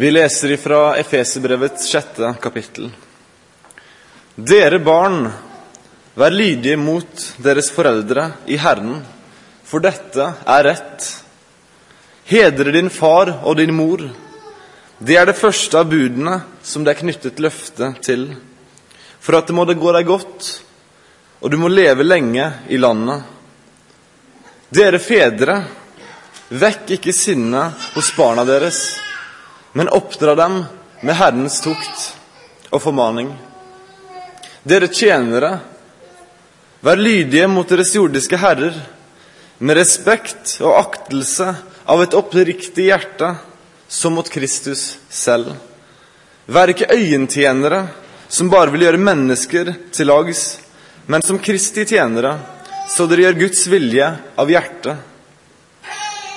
Vi leser ifra Efeserbrevets sjette kapittel. Dere barn, vær lydige mot deres foreldre i Herren, for dette er rett. Hedre din far og din mor. Det er det første av budene som det er knyttet løfte til, for at det må det gå deg godt, og du må leve lenge i landet. Dere fedre, vekk ikke sinnet hos barna deres, men oppdra dem med Herrens tukt og formaning. Dere tjenere, vær lydige mot deres jordiske herrer, med respekt og aktelse av et oppriktig hjerte, som mot Kristus selv. Vær ikke øyentjenere som bare vil gjøre mennesker til lags, men som Kristi tjenere, så dere gjør Guds vilje av hjertet.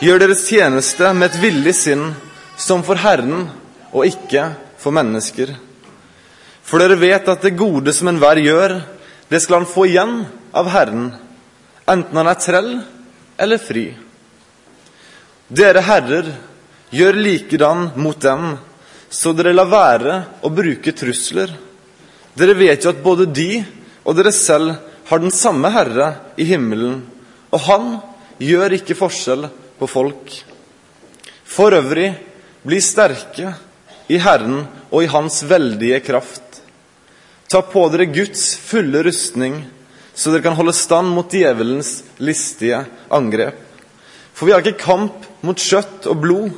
Gjør deres tjeneste med et villig sinn, som for Herren og ikke for mennesker. For dere vet at det gode som enhver gjør, det skal han få igjen av Herren, enten han er trell eller fri. Dere herrer, gjør likedan mot dem, så dere lar være å bruke trusler. Dere vet jo at både de og dere selv har den samme Herre i himmelen, og Han gjør ikke forskjell på folk. For øvrig, bli sterke i Herren og i Hans veldige kraft. Ta på dere Guds fulle rustning, så dere kan holde stand mot djevelens listige angrep. For vi har ikke kamp mot kjøtt og blod,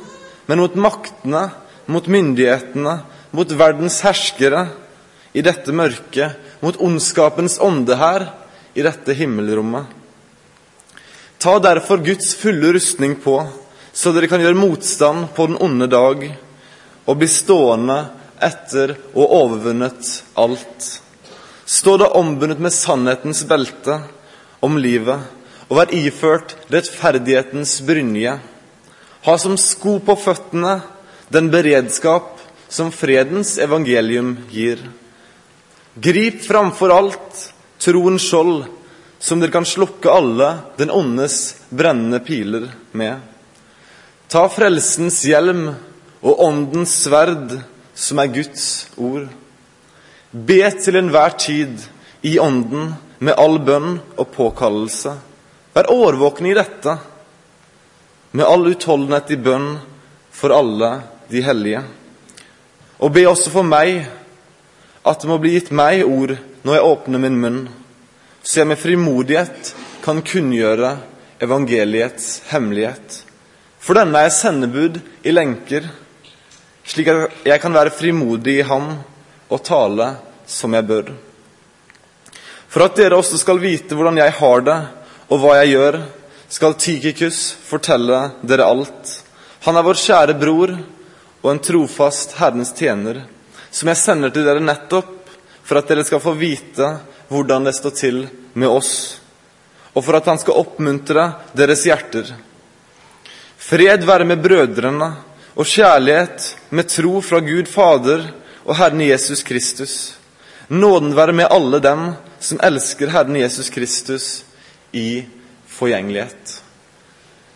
men mot maktene, mot myndighetene, mot verdens herskere i dette mørket, mot ondskapens ånde her i dette himmelrommet. Ta derfor Guds fulle rustning på, så dere kan gjøre motstand på den onde dag, og bli stående etter ha overvunnet alt. Stå da ombundet med sannhetens belte om livet, og vær iført rettferdighetens brynje. Ha som sko på føttene den beredskap som fredens evangelium gir. Grip framfor alt troens skjold, som dere kan slukke alle den åndes brennende piler med. Ta frelsens hjelm og åndens sverd, som er Guds ord. Be til enhver tid i ånden med all bønn og påkallelse. Vær årvåkne i dette med all utholdenhet i bønn for alle de hellige. Og be også for meg at det må bli gitt meg ord når jeg åpner min munn, så jeg med frimodighet kan kunngjøre evangeliets hemmelighet. For denne er jeg sendebud i lenker, slik at jeg kan være frimodig i ham og tale som jeg bør. For at dere også skal vite hvordan jeg har det, og hva jeg gjør, skal Tykikus fortelle dere alt. Han er vår kjære bror og en trofast Herrens tjener, som jeg sender til dere nettopp for at dere skal få vite hvordan det står til med oss, og for at han skal oppmuntre deres hjerter. Fred være med brødrene og kjærlighet med tro fra Gud Fader og Herren Jesus Kristus. Nåden være med alle dem som elsker Herren Jesus Kristus i forgjengelighet.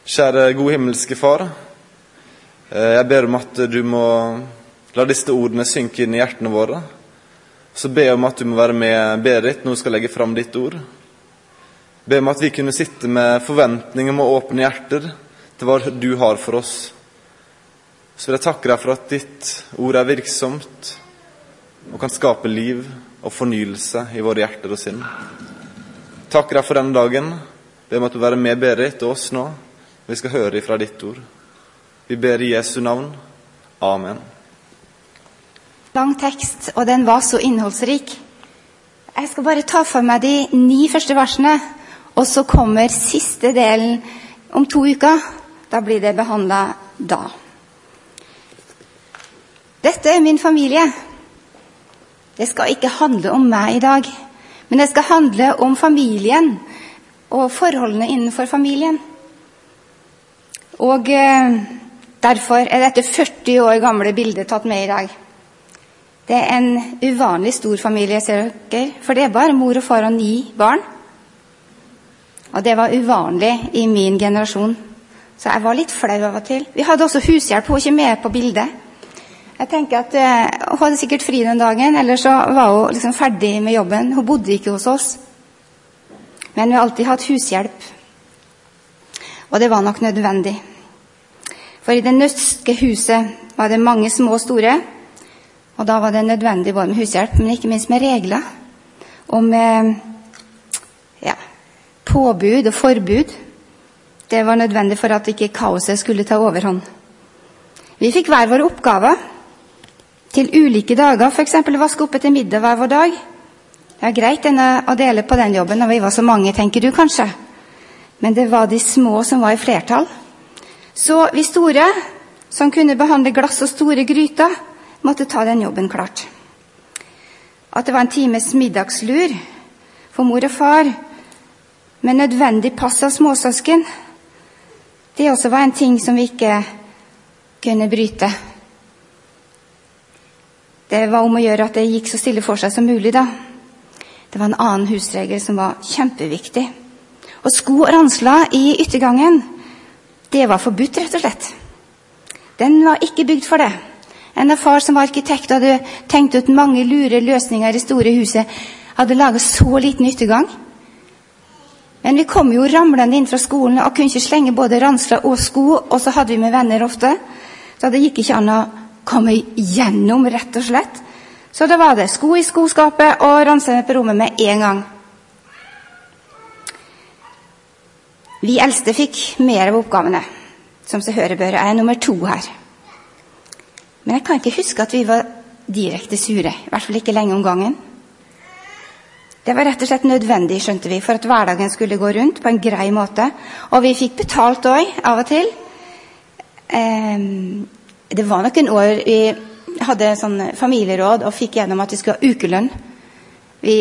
Kjære gode himmelske Far. Eh, jeg ber om at du må la disse ordene synke inn i hjertene våre. Så ber jeg om at du må være med Berit når hun skal legge fram ditt ord. Be om at vi kunne sitte med forventning om å åpne hjerter til hva du har for oss. Så vil jeg takke deg for at ditt ord er virksomt og kan skape liv og fornyelse i våre hjerter og sinn. Takker deg for denne dagen. Be om at du være med Berit og oss nå. Vi skal høre ifra ditt ord. Vi ber i Jesu navn. Amen. Lang tekst, og den var så innholdsrik. Jeg skal bare ta for meg de ni første versene, og så kommer siste delen om to uker. Da blir det behandla da. Dette er min familie. Det skal ikke handle om meg i dag, men det skal handle om familien og forholdene innenfor familien. Og eh, Derfor er dette 40 år gamle bildet tatt med i dag. Det er en uvanlig stor familie, ser dere, for det er bare mor og far og ni barn. Og det var uvanlig i min generasjon, så jeg var litt flau av og til. Vi hadde også hushjelp, hun var ikke med på bildet. Jeg tenker at eh, Hun hadde sikkert fri den dagen, eller så var hun liksom ferdig med jobben. Hun bodde ikke hos oss. Men vi har alltid hatt hushjelp. Og det var nok nødvendig. For i det nøstske huset var det mange små og store. Og da var det nødvendig både med hushjelp, men ikke minst med regler. Og med ja, påbud og forbud. Det var nødvendig for at ikke kaoset skulle ta overhånd. Vi fikk hver våre oppgaver til ulike dager, f.eks. vaske opp etter middag hver vår dag. Er greit å dele på den jobben når vi var så mange, tenker du kanskje. Men det var de små som var i flertall. Så vi store, som kunne behandle glass og store gryter, måtte ta den jobben klart. At det var en times middagslur for mor og far med nødvendig pass av småsøsken, det også var en ting som vi ikke kunne bryte. Det var om å gjøre at det gikk så stille for seg som mulig, da. Det var en annen husregel som var kjempeviktig. Og sko og ransler i yttergangen, det var forbudt, rett og slett. Den var ikke bygd for det. En av far som var arkitekt hadde tenkt ut mange lure løsninger i det store huset, hadde laget så liten yttergang. Men vi kom jo ramlende inn fra skolen og kunne ikke slenge både ransler og sko, og så hadde vi med venner ofte. Så det gikk ikke an å komme igjennom, rett og slett. Så da var det sko i skoskapet og ransene på rommet med en gang. Vi eldste fikk mer av oppgavene, som seg høre bør. Jeg er nummer to her. Men jeg kan ikke huske at vi var direkte sure. I hvert fall ikke lenge om gangen. Det var rett og slett nødvendig skjønte vi, for at hverdagen skulle gå rundt på en grei måte. Og vi fikk betalt òg, av og til. Um, det var noen år vi hadde sånn familieråd og fikk gjennom at vi skulle ha ukelønn. Vi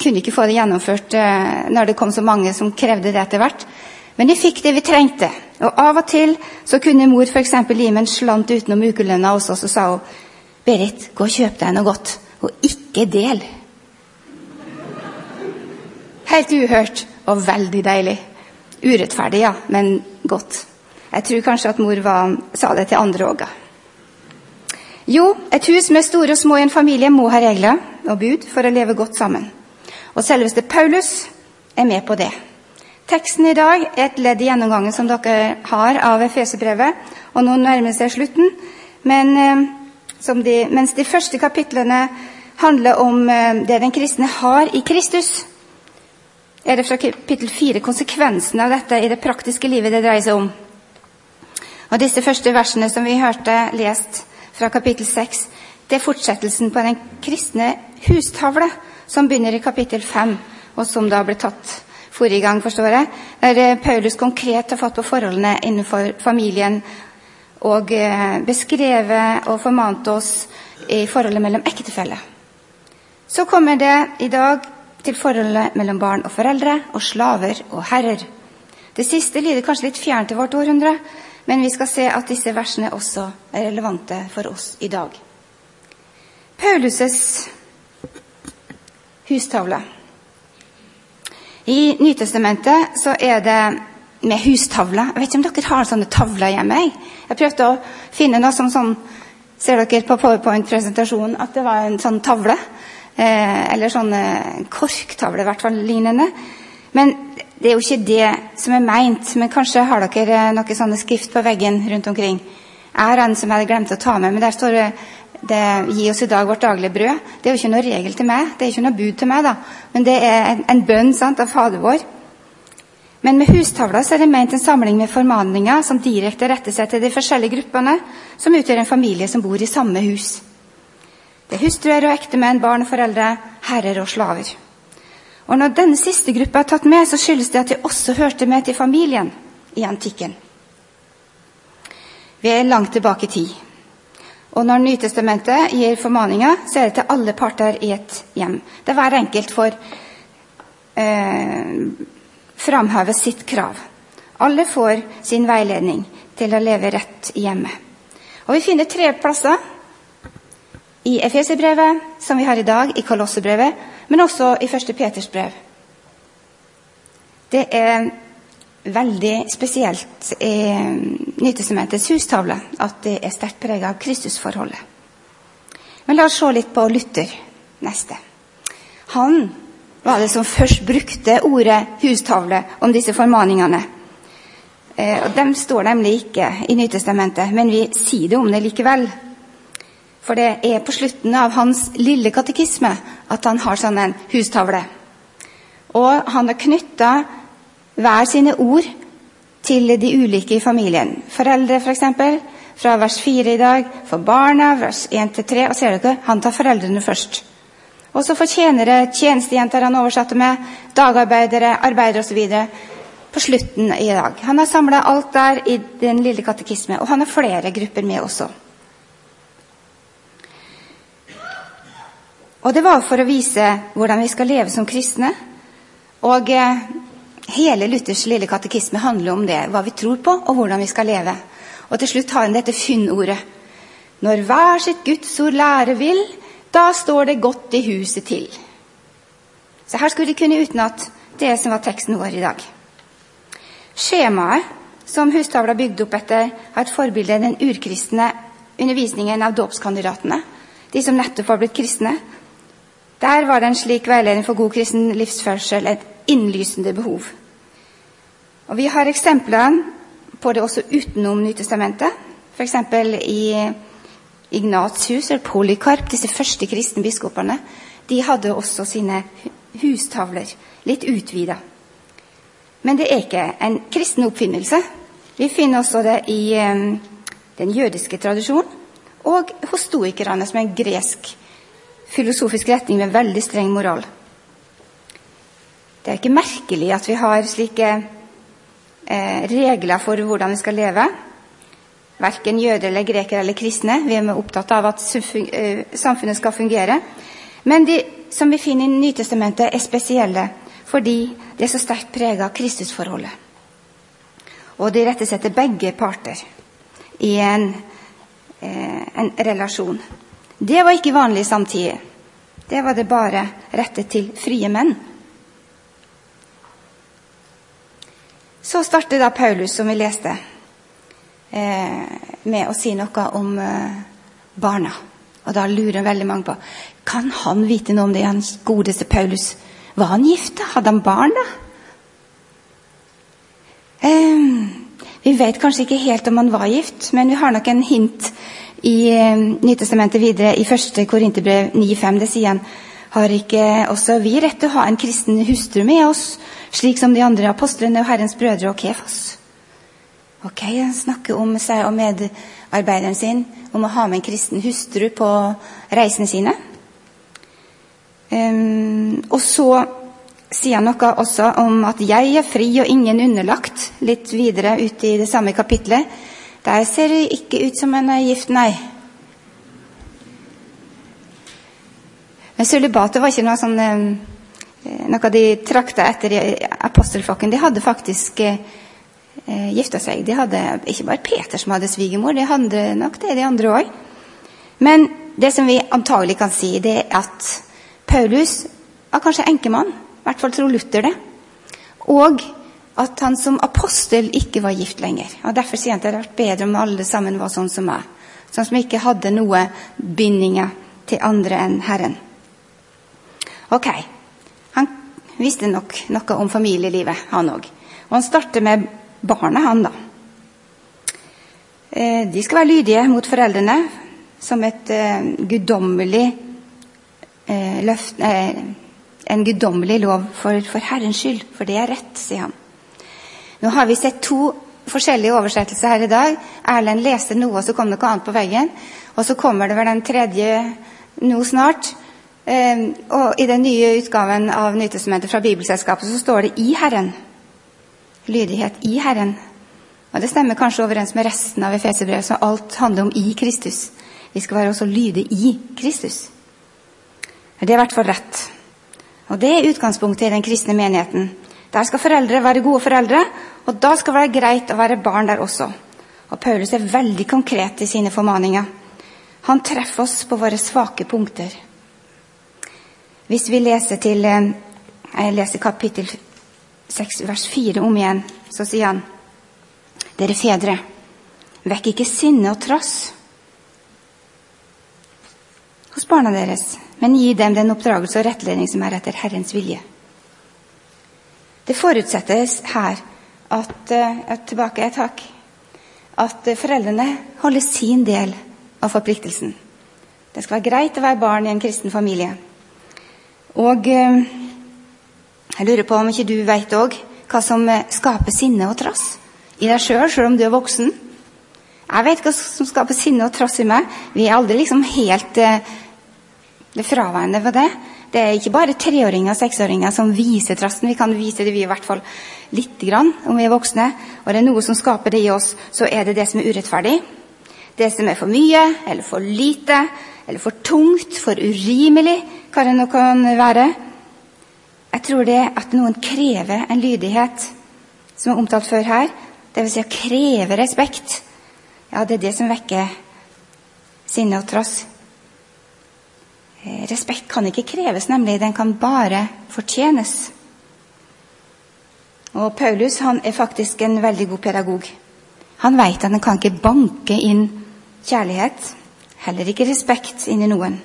kunne ikke få det gjennomført eh, når det kom så mange som krevde det etter hvert. Men vi fikk det vi trengte. Og av og til så kunne mor f.eks. gi meg en slant utenom ukelønna oss, og sa hun Berit, gå og kjøp deg noe godt, og ikke del. Helt uhørt og veldig deilig. Urettferdig, ja, men godt. Jeg tror kanskje at mor var, sa det til andre òg. Jo, et hus med store og små i en familie må ha regler og bud for å leve godt sammen. Og selveste Paulus er med på det. Teksten i dag er et ledd i gjennomgangen som dere har av Efeserbrevet, og nå nærmer seg slutten. Men eh, de, mens de første kapitlene handler om eh, det den kristne har i Kristus, er det fra kapittel fire konsekvensene av dette i det praktiske livet det dreier seg om. Og disse første versene som vi hørte lest, fra kapittel 6. Det er fortsettelsen på den kristne hustavle som begynner i kapittel 5, og som da ble tatt forrige gang, forstår jeg, der eh, Paulus konkret har fått på forholdene innenfor familien og eh, beskrevet og formant oss i forholdet mellom ektefeller. Så kommer det i dag til forholdet mellom barn og foreldre og slaver og herrer. Det siste lyder kanskje litt fjernt til vårt århundre, men vi skal se at disse versene også er relevante for oss i dag. Paulus' hustavle. I Nytestamentet så er det med hustavle. Jeg vet ikke om dere har sånne tavler hjemme? Jeg prøvde å finne noe som sånn Ser dere på powerpoint-presentasjonen at det var en sånn tavle? Eh, eller sånne korktavler, korktavle, i hvert fall lignende. Men det er jo ikke det som er meint, men kanskje har dere noe sånne skrift på veggen rundt omkring. Jeg har en som jeg hadde glemt å ta med, men der står det, det 'Gi oss i dag vårt daglige brød'. Det er jo ikke noe regel til meg, det er ikke noe bud til meg, da. men det er en, en bønn sant, av Fader vår. Men med hustavla så er det ment en samling med formaninger som direkte retter seg til de forskjellige gruppene som utgjør en familie som bor i samme hus. Det er hustruer og ektemenn, barn og foreldre, herrer og slaver. Og Når denne siste gruppa er tatt med, så skyldes det at de også hørte med til familien i antikken. Vi er langt tilbake i tid. Og når Nytestamentet gir formaninger, så er det til alle parter i et hjem. Der hver enkelt får eh, framheve sitt krav. Alle får sin veiledning til å leve rett i hjemmet. Og Vi finner tre plasser i Efeserbrevet, som vi har i dag, i Kolossebrevet men også i 1. Peters brev. Det er veldig spesielt i Nytestamentets hustavle at det er sterkt preget av Kristusforholdet. Men la oss se litt på Luther neste. Han var det som først brukte ordet hustavle om disse formaningene. Eh, De står nemlig ikke i Nytestamentet, men vi sier det om det likevel. For det er på slutten av hans lille katekisme at han har sånn en hustavle. Og han har knytta hver sine ord til de ulike i familien. Foreldre, f.eks. For eksempel, fra vers 4 i dag. For barna, vers 1-3. Og ser dere, han tar foreldrene først. Og så for tjenere, tjenestejenter han oversatte med, dagarbeidere, arbeidere osv. på slutten i dag. Han har samla alt der i den lille katekisme, og han har flere grupper med også. Og det var for å vise hvordan vi skal leve som kristne. Og eh, hele Luthers lille katekisme handler om det, hva vi tror på, og hvordan vi skal leve. Og til slutt har han dette fynnordet. Når hver sitt Guds ord lære vil, da står det godt i huset til. Så her skulle de kunne utenat det som var teksten vår i dag. Skjemaet som hustavla bygde opp etter, har et forbilde i den urkristne undervisningen av dåpskandidatene, de som nettopp var blitt kristne. Der var det en slik veiledning for god kristen livsførsel et innlysende behov. Og Vi har eksemplene på det også utenom Nytestamentet. F.eks. i Ignats eller Polikarp, disse første kristne biskopene. De hadde også sine hustavler, litt utvida. Men det er ikke en kristen oppfinnelse. Vi finner også det i um, den jødiske tradisjonen og hos stoikerne, som er en gresk filosofisk retning med veldig streng moral. Det er ikke merkelig at vi har slike eh, regler for hvordan vi skal leve. Verken jøder eller grekere eller kristne. Vi er opptatt av at eh, samfunnet skal fungere. Men de som vi finner i Nytestamentet, er spesielle fordi de er så sterkt preget av Kristusforholdet. Og de rettesetter begge parter i en, eh, en relasjon. Det var ikke vanlig samtidig. Det var det bare rettet til frie menn. Så starter da Paulus, som vi leste, eh, med å si noe om eh, barna. Og da lurer veldig mange på kan han vite noe om det, hans godeste Paulus. Var han gift? Hadde han barn, da? Eh, vi vet kanskje ikke helt om han var gift, men vi har nok en hint i eh, Nytestamentet videre i 1. Korinterbrev 9,5. Det sier han har ikke også vi rett til å ha en kristen hustru med oss, slik som de andre apostlene og Herrens brødre og Kefas? Ok, Han snakker om seg og medarbeideren sin om å ha med en kristen hustru på reisene sine. Um, og så sier han noe også om at 'jeg er fri og ingen underlagt', litt videre ute i det samme kapitlet. Der ser det ikke ut som en er gift, nei. Men sølibatet var ikke noe sånn eh, noe de trakta etter i apostelflokken. De hadde faktisk eh, gifta seg. De hadde ikke bare Peter som hadde svigermor, de hadde nok det, de andre òg. Men det som vi antagelig kan si, det er at Paulus var kanskje enkemann. I hvert fall tror Luther det. Og at han som apostel ikke var gift lenger. Og Derfor sier han at det hadde vært bedre om alle sammen var sånn som meg. Sånn som ikke hadde noe bindinger til andre enn Herren. Ok, han visste nok noe om familielivet, han òg. Og han starter med barna, han, da. Eh, de skal være lydige mot foreldrene som et uh, guddommelig uh, løft, En guddommelig lov for, for Herrens skyld, for det er rett, sier han. Nå har vi sett to forskjellige oversettelser her i dag. Erlend leste noe, og så kom det noe annet på veggen. Og så kommer det vel den tredje nå snart. Eh, og I den nye utgaven av Nytestamentet fra Bibelselskapet så står det 'i Herren'. Lydighet i Herren. Og Det stemmer kanskje overens med resten av Efeserbrevet, så alt handler om i Kristus. Vi skal være også lydige i Kristus. Det er i hvert fall rett. Og Det er utgangspunktet i den kristne menigheten. Der skal foreldre være gode foreldre, og da skal det være greit å være barn der også. Og Paulus er veldig konkret i sine formaninger. Han treffer oss på våre svake punkter. Hvis vi leser til eh, Jeg leser kapittel 6, vers 4 om igjen, så sier han Dere fedre, vekk ikke sinne og trass hos barna deres, men gi dem den oppdragelse og rettledning som er etter Herrens vilje. Det forutsettes her at, uh, tilbake, hakk. at foreldrene holder sin del av forpliktelsen. Det skal være greit å være barn i en kristen familie. Og uh, jeg lurer på om ikke du vet òg hva som skaper sinne og trass i deg sjøl, sjøl om du er voksen. Jeg vet hva som skaper sinne og trass i meg. Vi er aldri liksom helt eh, det fraværende ved det. Det er ikke bare treåringer og seksåringer som viser trassen. Vi kan vise det vi i hvert fall litt grann om vi er voksne. Og det er noe som skaper det i oss, så er det det som er urettferdig. Det som er for mye, eller for lite, eller for tungt, for urimelig, hva det nå kan være. Jeg tror det at noen krever en lydighet, som er omtalt før her, dvs. Si å kreve respekt, ja, det er det som vekker sinne og trass. Eh, respekt kan ikke kreves, nemlig. Den kan bare fortjenes. Og Paulus han er faktisk en veldig god pedagog. Han veit at han kan ikke banke inn kjærlighet, heller ikke respekt, inn i noen.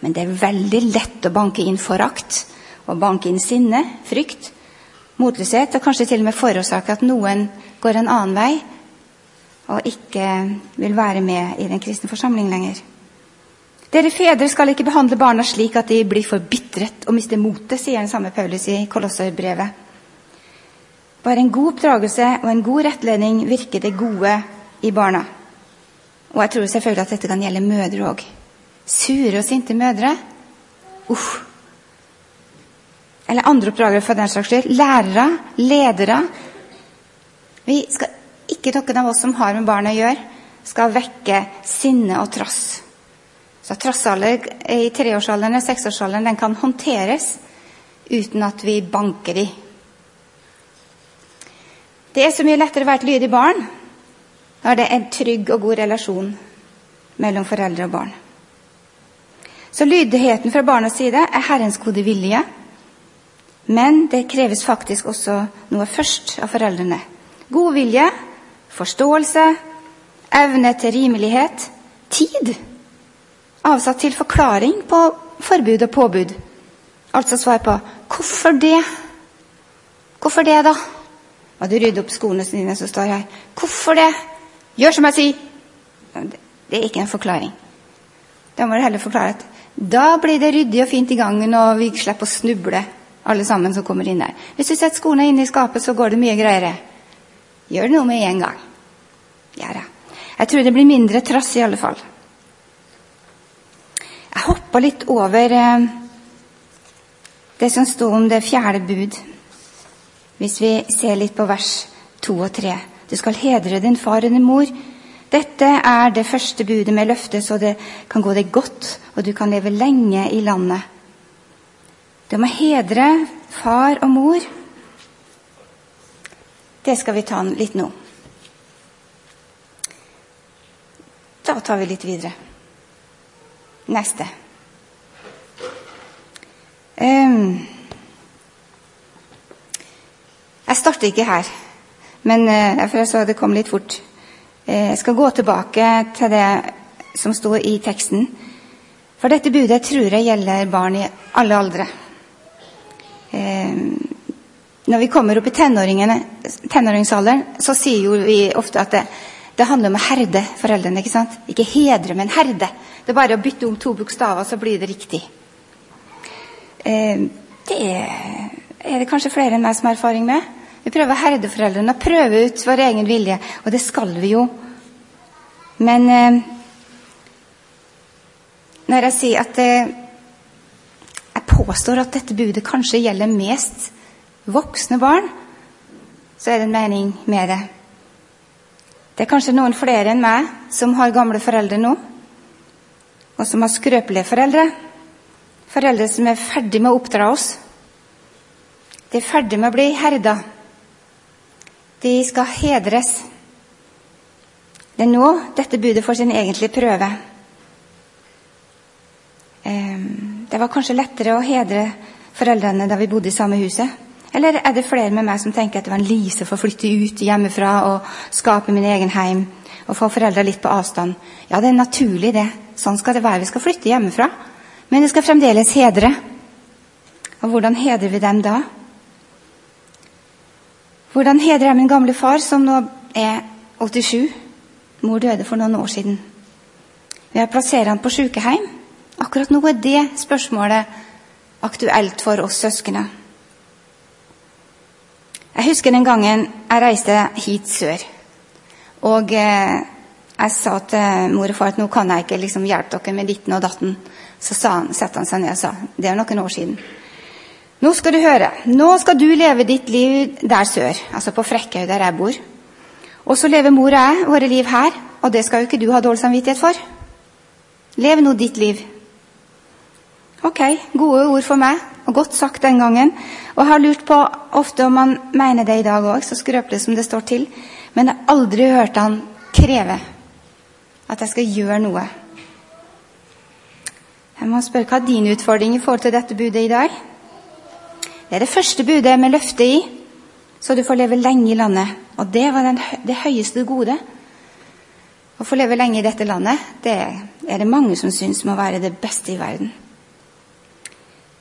Men det er veldig lett å banke inn forakt, og banke inn sinne, frykt, motløshet, og kanskje til og med forårsake at noen går en annen vei og ikke vil være med i den kristne forsamling lenger. Dere fedre skal ikke behandle barna slik at de blir forbitret og mister motet, sier den samme Paulus i Kolosserbrevet. Bare en god oppdragelse og en god rettledning virker det gode i barna. Og jeg tror selvfølgelig at dette kan gjelde mødre òg. Sure og sinte mødre. Uff. Eller andre oppdragere for den slags skyld. Lærere, ledere. Vi skal ikke noen av oss som har med barn å gjøre, skal vekke sinne og trass. Så trossalder i treårsalderen og seksårsalderen den kan håndteres uten at vi banker de. Det er så mye lettere å være et lydig barn når det er en trygg og god relasjon mellom foreldre og barn. Så lydigheten fra barnas side er Herrens gode vilje. Men det kreves faktisk også noe først av foreldrene. God vilje forståelse, evne til rimelighet, tid avsatt til forklaring på forbud og påbud. Altså svar på 'Hvorfor det?' Hvorfor det, da? Må du rydde opp skoene dine som står her. Hvorfor det? Gjør som jeg sier! Det er ikke en forklaring. Da må du heller forklare at da blir det ryddig og fint i gangen, og vi slipper å snuble, alle sammen som kommer inn der. Hvis du setter skoene inne i skapet, så går det mye greiere. Gjør noe med en gang. Ja ja. Jeg tror det blir mindre trass, i alle fall. Hoppa litt over eh, det som sto om det fjerde bud. Hvis vi ser litt på vers to og tre. Du skal hedre din far og din mor. Dette er det første budet med løfte, så det kan gå deg godt, og du kan leve lenge i landet. Du må hedre far og mor. Det skal vi ta litt nå. Da tar vi litt videre. Neste. Jeg starter ikke her, men for jeg så det kom litt fort. Uh, jeg skal gå tilbake til det som sto i teksten. For dette budet tror jeg gjelder barn i alle aldre. Når vi kommer opp i tenåringsalderen, så sier jo vi ofte at det, det, handler om å herde foreldrene. Ikke sant? Ikke hedre, men herde. Det er bare å bytte om to bokstaver, så blir det riktig. Eh, det er det kanskje flere enn meg som har erfaring med. Vi prøver å herde foreldrene og prøve ut vår egen vilje. Og det skal vi jo. Men eh, når jeg sier at eh, jeg påstår at dette budet kanskje gjelder mest voksne barn, så er det en mening med det. Det er kanskje noen flere enn meg som har gamle foreldre nå, og som har skrøpelige foreldre. Foreldre som er ferdig med å oppdra oss. De er ferdig med å bli herda. De skal hedres. Det er nå dette budet får sin egentlige prøve. Ehm, det var kanskje lettere å hedre foreldrene da vi bodde i samme huset. Eller er det flere med meg som tenker at det var en lise for å flytte ut hjemmefra og skape min egen heim og få foreldra litt på avstand? Ja, det er naturlig, det. Sånn skal det være. Vi skal flytte hjemmefra. Men det skal fremdeles hedre. Og hvordan hedrer vi dem da? Hvordan hedrer jeg min gamle far, som nå er 87? Mor døde for noen år siden. Ved å plassere han på sykehjem. Akkurat nå er det spørsmålet aktuelt for oss søskene. Jeg husker den gangen jeg reiste hit sør. Og eh, jeg sa til mor og far at nå kan jeg ikke liksom hjelpe dere med ditten og datten. Så satte han seg ned og sa det er noen år siden. Nå skal du høre. Nå skal du leve ditt liv der sør, altså på Frekkhaug, der jeg bor. Og så lever mor og jeg våre liv her, og det skal jo ikke du ha dårlig samvittighet for. Lev nå ditt liv. Ok, gode ord for meg, og godt sagt den gangen. Og jeg har lurt på ofte om han mener det i dag òg, så skrøpelig som det står til. Men jeg har aldri hørt han kreve at jeg skal gjøre noe. Jeg må spørre, Hva er din utfordring i forhold til dette budet i dag? Det er det første budet med løfte i, så du får leve lenge i landet. Og det var den, det høyeste gode. Å få leve lenge i dette landet, det er det mange som syns må være det beste i verden.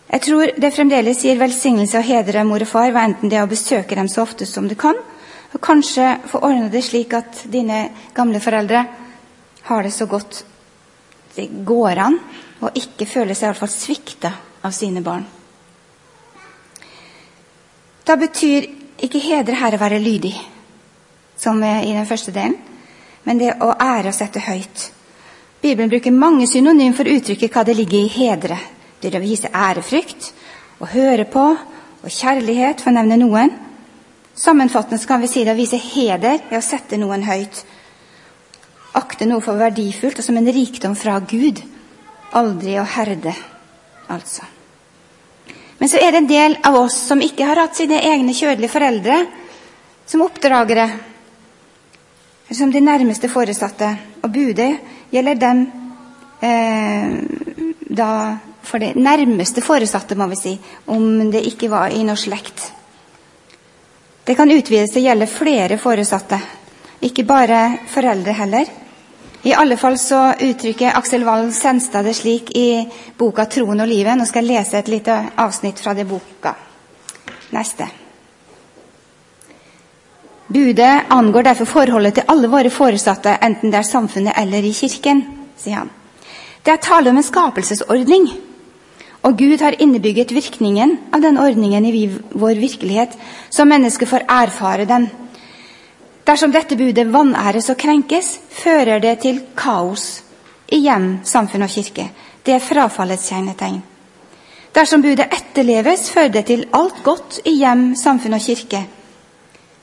Jeg tror det fremdeles gir velsignelse å hedre mor og far, enten det er å besøke dem så ofte som du kan, og kanskje få ordna det slik at dine gamle foreldre har det så godt det går an, og ikke føler seg i hvert fall svikta av sine barn. Da betyr ikke hedre her å være lydig, som i den første delen, men det å ære og sette høyt. Bibelen bruker mange synonym for å uttrykke hva det ligger i hedre. Er å vise ærefrykt, å høre på og kjærlighet, for å nevne noen. Sammenfattende kan vi si det å vise heder er å sette noen høyt. Akte noe for verdifullt og som en rikdom fra Gud. Aldri å herde, altså. Men så er det en del av oss som ikke har hatt sine egne kjødelige foreldre som oppdragere, som de nærmeste foresatte. Og budet gjelder dem eh, da for de nærmeste foresatte, må vi si, om det ikke var i noe slekt. Det kan utvides til å gjelde flere foresatte, ikke bare foreldre heller. I alle fall så uttrykker Aksel Wall Senstad det slik i boka 'Troen og livet'. Nå skal jeg lese et lite avsnitt fra det boka. Neste. Budet angår derfor forholdet til alle våre foresatte, enten det er samfunnet eller i kirken, sier han. Det er tale om en skapelsesordning. Og Gud har innebygget virkningen av den ordningen i vår virkelighet, så mennesket får erfare den. Dersom dette budet vanæres og krenkes, fører det til kaos i hjem, samfunn og kirke. Det er frafallets kjennetegn. Dersom budet etterleves, fører det til alt godt i hjem, samfunn og kirke.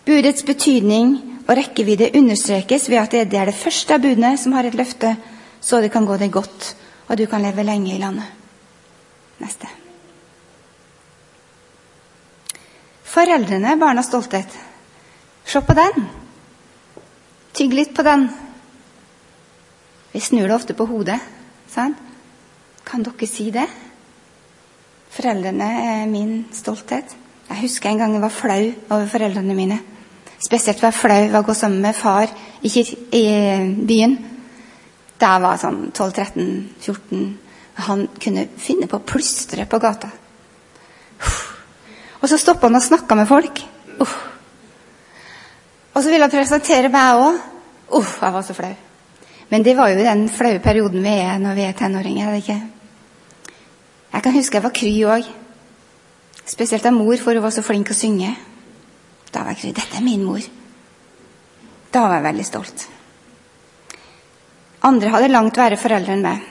Budets betydning og rekkevidde understrekes ved at det er det første av budene som har et løfte, så det kan gå deg godt, og du kan leve lenge i landet. Neste. Foreldrene, barnas stolthet. Se på den. Tygg litt på den. Vi snur det ofte på hodet. Sant? Kan dere si det? Foreldrene er min stolthet. Jeg husker en gang jeg var flau over foreldrene mine. Spesielt var jeg flau over å gå sammen med far i, i byen. Da jeg var sånn 12-13-14. Han kunne finne på å plystre på gata. Og så stoppa han og snakka med folk. Og så ville han presentere meg òg. Uff, jeg var så flau. Men det var jo den flaue perioden vi er når vi er tenåringer. er det ikke? Jeg kan huske jeg var kry òg. Spesielt av mor, for hun var så flink å synge. Da var jeg kry. Dette er min mor. Da var jeg veldig stolt. Andre hadde langt verre foreldre enn meg.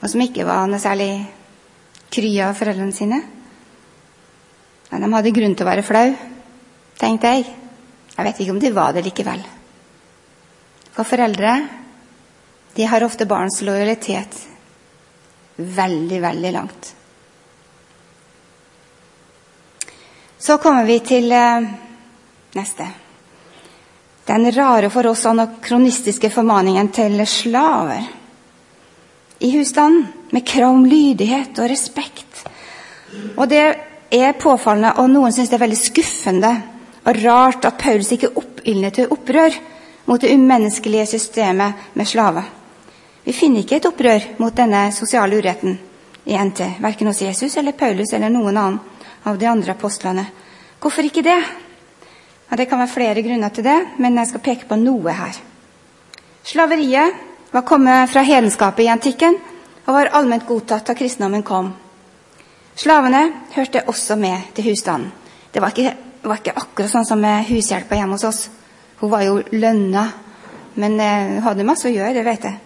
Og som ikke var noe særlig kry av foreldrene sine. Men de hadde grunn til å være flau, tenkte jeg. Jeg vet ikke om de var det likevel. For foreldre de har ofte barns lojalitet veldig, veldig langt. Så kommer vi til eh, neste. Den rare for oss anakronistiske formaningen til slaver i husstanden, med krav om lydighet og respekt. Og det er påfallende, og noen syns det er veldig skuffende og rart at Paulus ikke oppildner til opprør mot det umenneskelige systemet med slaver. Vi finner ikke et opprør mot denne sosiale uretten i NT, verken hos Jesus eller Paulus eller noen annen av de andre apostlene. Hvorfor ikke det? Ja, det kan være flere grunner til det, men jeg skal peke på noe her. Slaveriet var kommet fra hedenskapet i antikken og var allment godtatt da kristendommen kom. Slavene hørte også med til husstanden. Det var ikke, var ikke akkurat sånn som med hushjelpa hjemme hos oss. Hun var jo lønna, men eh, hun hadde masse å gjøre, det vet jeg.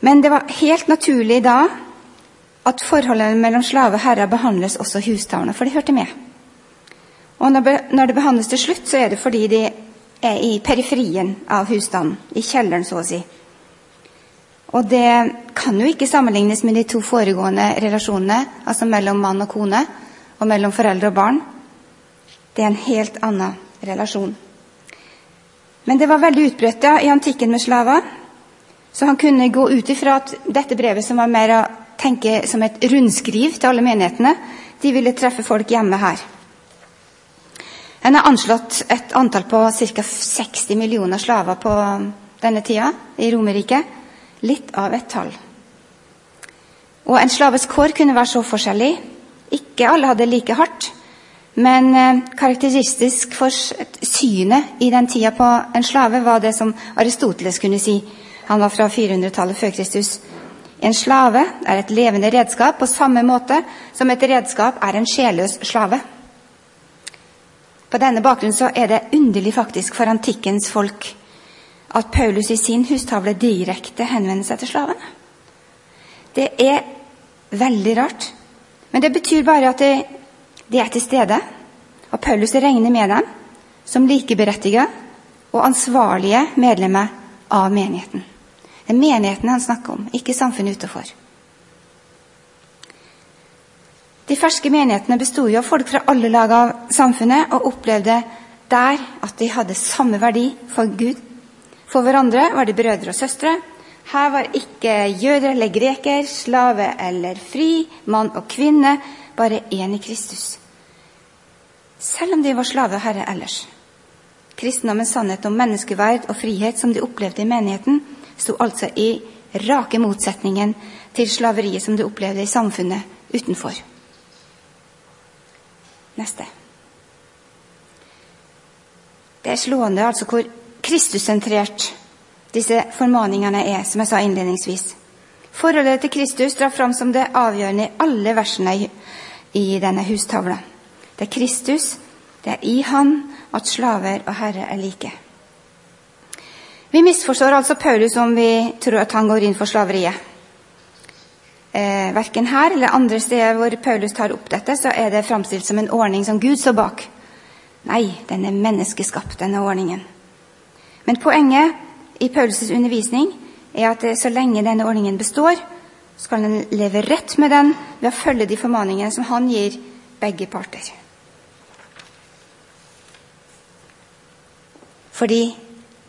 Men det var helt naturlig da at forholdet mellom slave og herre behandles også husstavner, for de hørte med. Og når det behandles til slutt, så er det fordi de er i periferien av husstanden, i kjelleren, så å si. Og det kan jo ikke sammenlignes med de to foregående relasjonene, altså mellom mann og kone, og mellom foreldre og barn. Det er en helt annen relasjon. Men det var veldig utbredt i antikken med slaver, så han kunne gå ut ifra at dette brevet, som var mer å tenke som et rundskriv til alle menighetene, de ville treffe folk hjemme her. En har anslått et antall på ca. 60 millioner slaver på denne tida i Romerriket. Litt av et tall. Og en slaves kår kunne være så forskjellig. Ikke alle hadde like hardt. Men eh, karakteristisk for synet i den tida på en slave var det som Aristoteles kunne si. Han var fra 400-tallet før Kristus. En slave er et levende redskap på samme måte som et redskap er en sjelløs slave. På denne bakgrunn så er det underlig faktisk for antikkens folk at Paulus i sin hustavle direkte henvender seg til slavene. Det er veldig rart, men det betyr bare at de, er til stede. Og Paulus regner med dem som likeberettiget og ansvarlige medlemmer av menigheten. Det er menigheten han snakker om, ikke samfunnet utenfor. De ferske menighetene besto av folk fra alle lag av samfunnet og opplevde der at de hadde samme verdi for Gud. For hverandre var de brødre og søstre. Her var ikke jøder eller greker, slave eller fri, mann og kvinne, bare én i Kristus. Selv om de var slave og herre ellers. Kristendommens sannhet om menneskeverd og frihet som de opplevde i menigheten, sto altså i rake motsetningen til slaveriet som de opplevde i samfunnet utenfor. Neste. Det er slående altså hvor Kristussentrert disse formaningene er, som jeg sa innledningsvis. Forholdet til Kristus drar fram som det avgjørende i alle versene i, denne hustavla. Det er Kristus, det er i Han at slaver og herre er like. Vi misforstår altså Paulus om vi tror at han går inn for slaveriet. Eh, verken her eller andre steder hvor Paulus tar opp dette, så er det framstilt som en ordning som Gud står bak. Nei, den er menneskeskapt, denne ordningen. Men poenget i Paulus' undervisning er at så lenge denne ordningen består, skal en leve rett med den ved å følge de formaningene som han gir begge parter. Fordi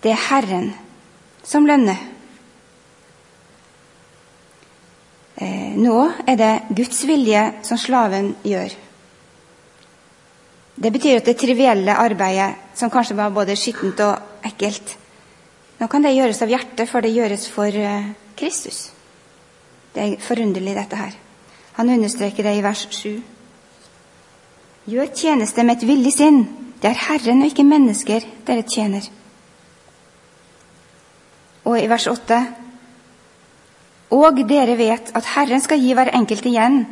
det er Herren som lønner. Eh, nå er det Guds vilje som slaven gjør. Det betyr at det trivielle arbeidet, som kanskje var både skittent og ekkelt Nå kan det gjøres av hjertet, for det gjøres for uh, Kristus. Det er forunderlig, dette her. Han understreker det i vers 7. Gjør tjeneste med et villig sinn. Det er Herren og ikke mennesker dere tjener. Og i vers 8 og dere vet at Herren skal gi hver enkelt igjen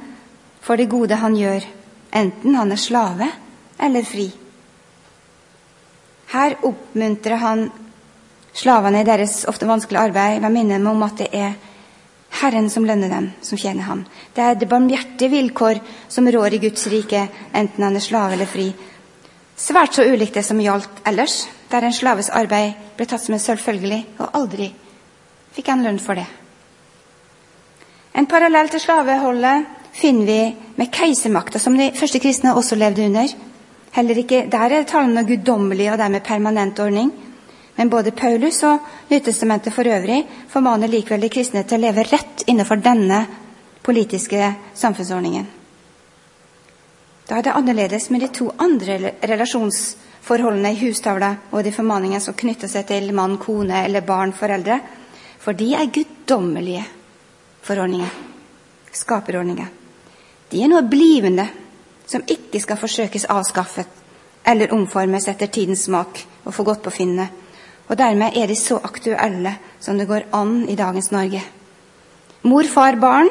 for det gode han gjør, enten han er slave eller fri. Her oppmuntrer han slavene i deres ofte vanskelige arbeid ved å minne om at det er Herren som lønner dem, som tjener ham. Det er det barmhjertige vilkår som rår i Guds rike, enten han er slave eller fri. Svært så ulikt det som gjaldt ellers, der en slaves arbeid ble tatt som en selvfølgelig, og aldri fikk han lønn for det. En parallell til slaveholdet finner vi med keisermakta, som de første kristne også levde under. Heller ikke Der er det tale om guddommelig og dermed permanent ordning. Men både Paulus og Nytestamentet for øvrig formaner likevel de kristne til å leve rett innenfor denne politiske samfunnsordningen. Da er det annerledes med de to andre relasjonsforholdene i hustavla og de formaningene som knytter seg til mann, kone eller barn, foreldre. For de er guddommelige forordninger. Skaperordninger. De er noe blivende som ikke skal forsøkes avskaffet eller omformes etter tidens smak og få godt på finnet, Og dermed er de så aktuelle som det går an i dagens Norge. Mor, far, barn,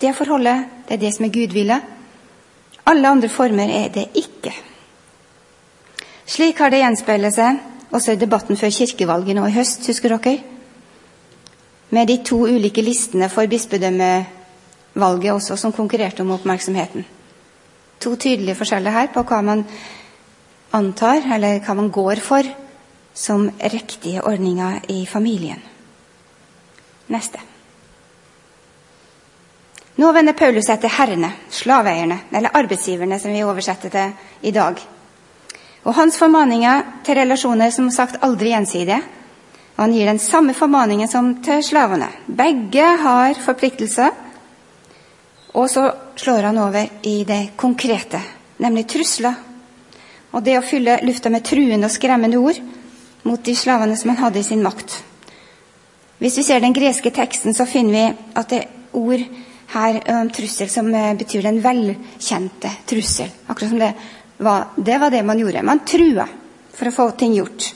det forholdet, det er det som er gudville. Alle andre former er det ikke. Slik har det gjenspeilet seg også i debatten før kirkevalget nå i høst, husker dere? Med de to ulike listene for bispedømmevalget også, som konkurrerte om oppmerksomheten. To tydelige forskjeller her på hva man antar, eller hva man går for, som riktige ordninger i familien. Neste. Nå vender Paulus seg til herrene, slaveeierne, eller arbeidsgiverne, som vi oversetter til i dag. Og Hans formaninger til relasjoner som sagt aldri gjensidige. Og han gir den samme formaningen som til slavene. Begge har forpliktelser. Og så slår han over i det konkrete, nemlig trusler. Og det å fylle lufta med truende og skremmende ord mot de slavene som han hadde i sin makt. Hvis vi ser den greske teksten, så finner vi at det er ord her om trussel som eh, betyr den velkjente trussel. Akkurat som det var det, var det man gjorde. Man trua for å få ting gjort.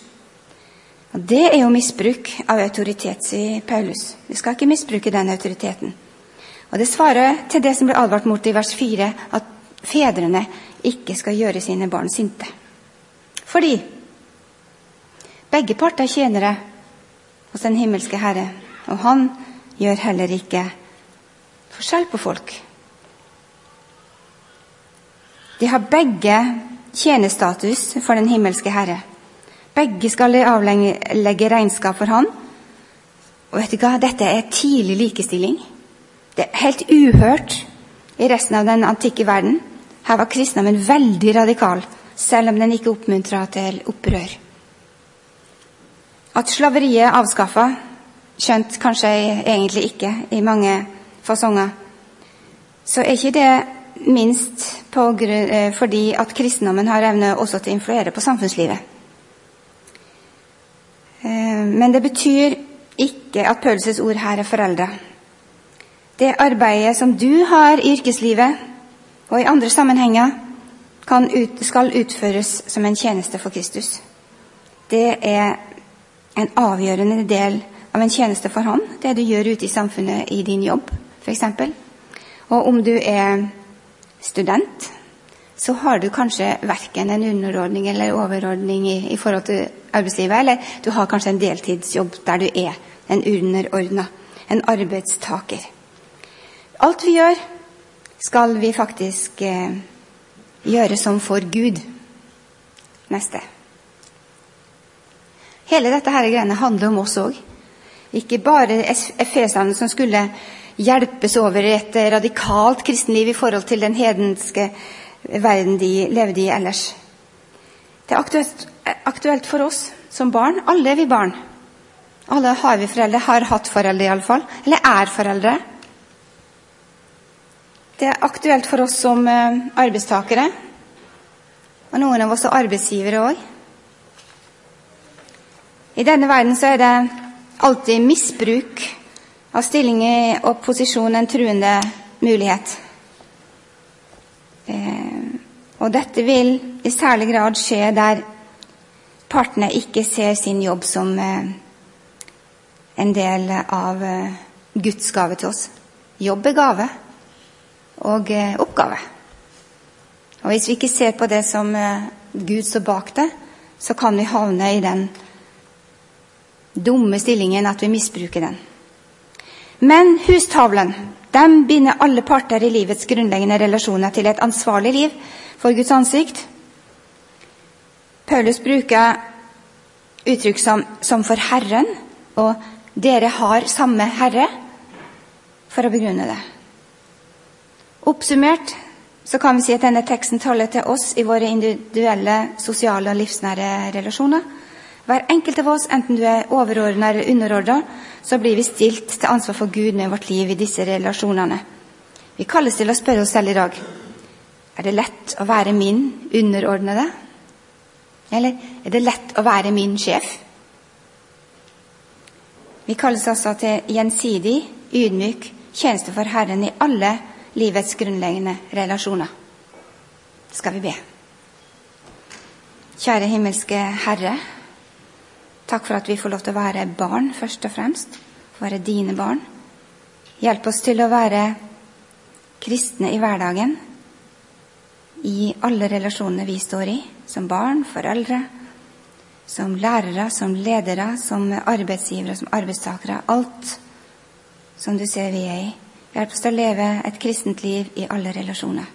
Og Det er jo misbruk av autoritet, sier Paulus. Vi skal ikke misbruke den autoriteten. Og Det svarer til det som ble advart mot i vers 4, at fedrene ikke skal gjøre sine barn sinte. Fordi begge parter er tjenere hos den himmelske Herre, og han gjør heller ikke forskjell på folk. De har begge tjenestatus for den himmelske Herre. Begge skal avlegge regnskap for Han. Og vet du hva? Dette er tidlig likestilling. Det er helt uhørt i resten av den antikke verden. Her var kristendommen veldig radikal, selv om den ikke oppmuntra til opprør. At slaveriet er avskaffa, skjønt kanskje egentlig ikke i mange fasonger, så er ikke det minst grunn, eh, fordi at kristendommen har evne også til å influere på samfunnslivet. Eh, men det betyr ikke at Paulses ord her er foreldra. Det arbeidet som du har i yrkeslivet og i andre sammenhenger, ut, skal utføres som en tjeneste for Kristus. Det er en avgjørende del av en tjeneste for Han, det du gjør ute i samfunnet i din jobb, f.eks. Og om du er student, så har du kanskje verken en underordning eller overordning i, i, forhold til arbeidslivet, eller du har kanskje en deltidsjobb der du er en underordna, en arbeidstaker. Alt vi gjør, skal vi faktisk eh, gjøre som for Gud. Neste. Hele dette her greiene handler om oss òg. Ikke bare efesene som skulle hjelpes over et radikalt kristenliv i forhold til den hedenske verden de levde i ellers. Det er aktuelt, aktuelt for oss som barn. Alle er vi barn. Alle har vi foreldre, har hatt foreldre iallfall. Eller er foreldre. Det er aktuelt for oss som eh, arbeidstakere. Og noen av oss er arbeidsgivere òg. I denne verden så er det alltid misbruk av stilling og posisjon en truende mulighet. Eh, og dette vil i særlig grad skje der partene ikke ser sin jobb som eh, en del av Guds gave til oss. Jobb er gave og eh, oppgave. Og hvis vi ikke ser på det som eh, Gud står bak det, så kan vi havne i den dumme stillingen at vi misbruker den. Men hustavlen den binder alle parter i livets grunnleggende relasjoner til et ansvarlig liv for Guds ansikt. Paulus bruker uttrykk som, som for Herren og 'dere har samme Herre' for å begrunne det. Oppsummert så kan vi si at denne teksten taler til oss i våre individuelle, sosiale og livsnære relasjoner. Hver enkelt av oss, enten du er overordna eller underordna, så blir vi stilt til ansvar for Gud med vårt liv i disse relasjonene. Vi kalles til å spørre oss selv i dag er det lett å være min underordnede. Eller er det lett å være min sjef? Vi kalles altså til gjensidig, ydmyk tjeneste for Herren i alle livets grunnleggende relasjoner. Skal vi be. Kjære himmelske Herre. Takk for at vi får lov til å være barn, først og fremst. Være dine barn. Hjelp oss til å være kristne i hverdagen. I alle relasjonene vi står i. Som barn, foreldre, som lærere, som ledere, som arbeidsgivere, som arbeidstakere. Alt som du ser vi er i. Hjelp oss til å leve et kristent liv i alle relasjoner.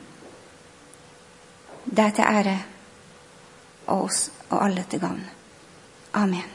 Det er til ære og oss og alle til gavn. Amen.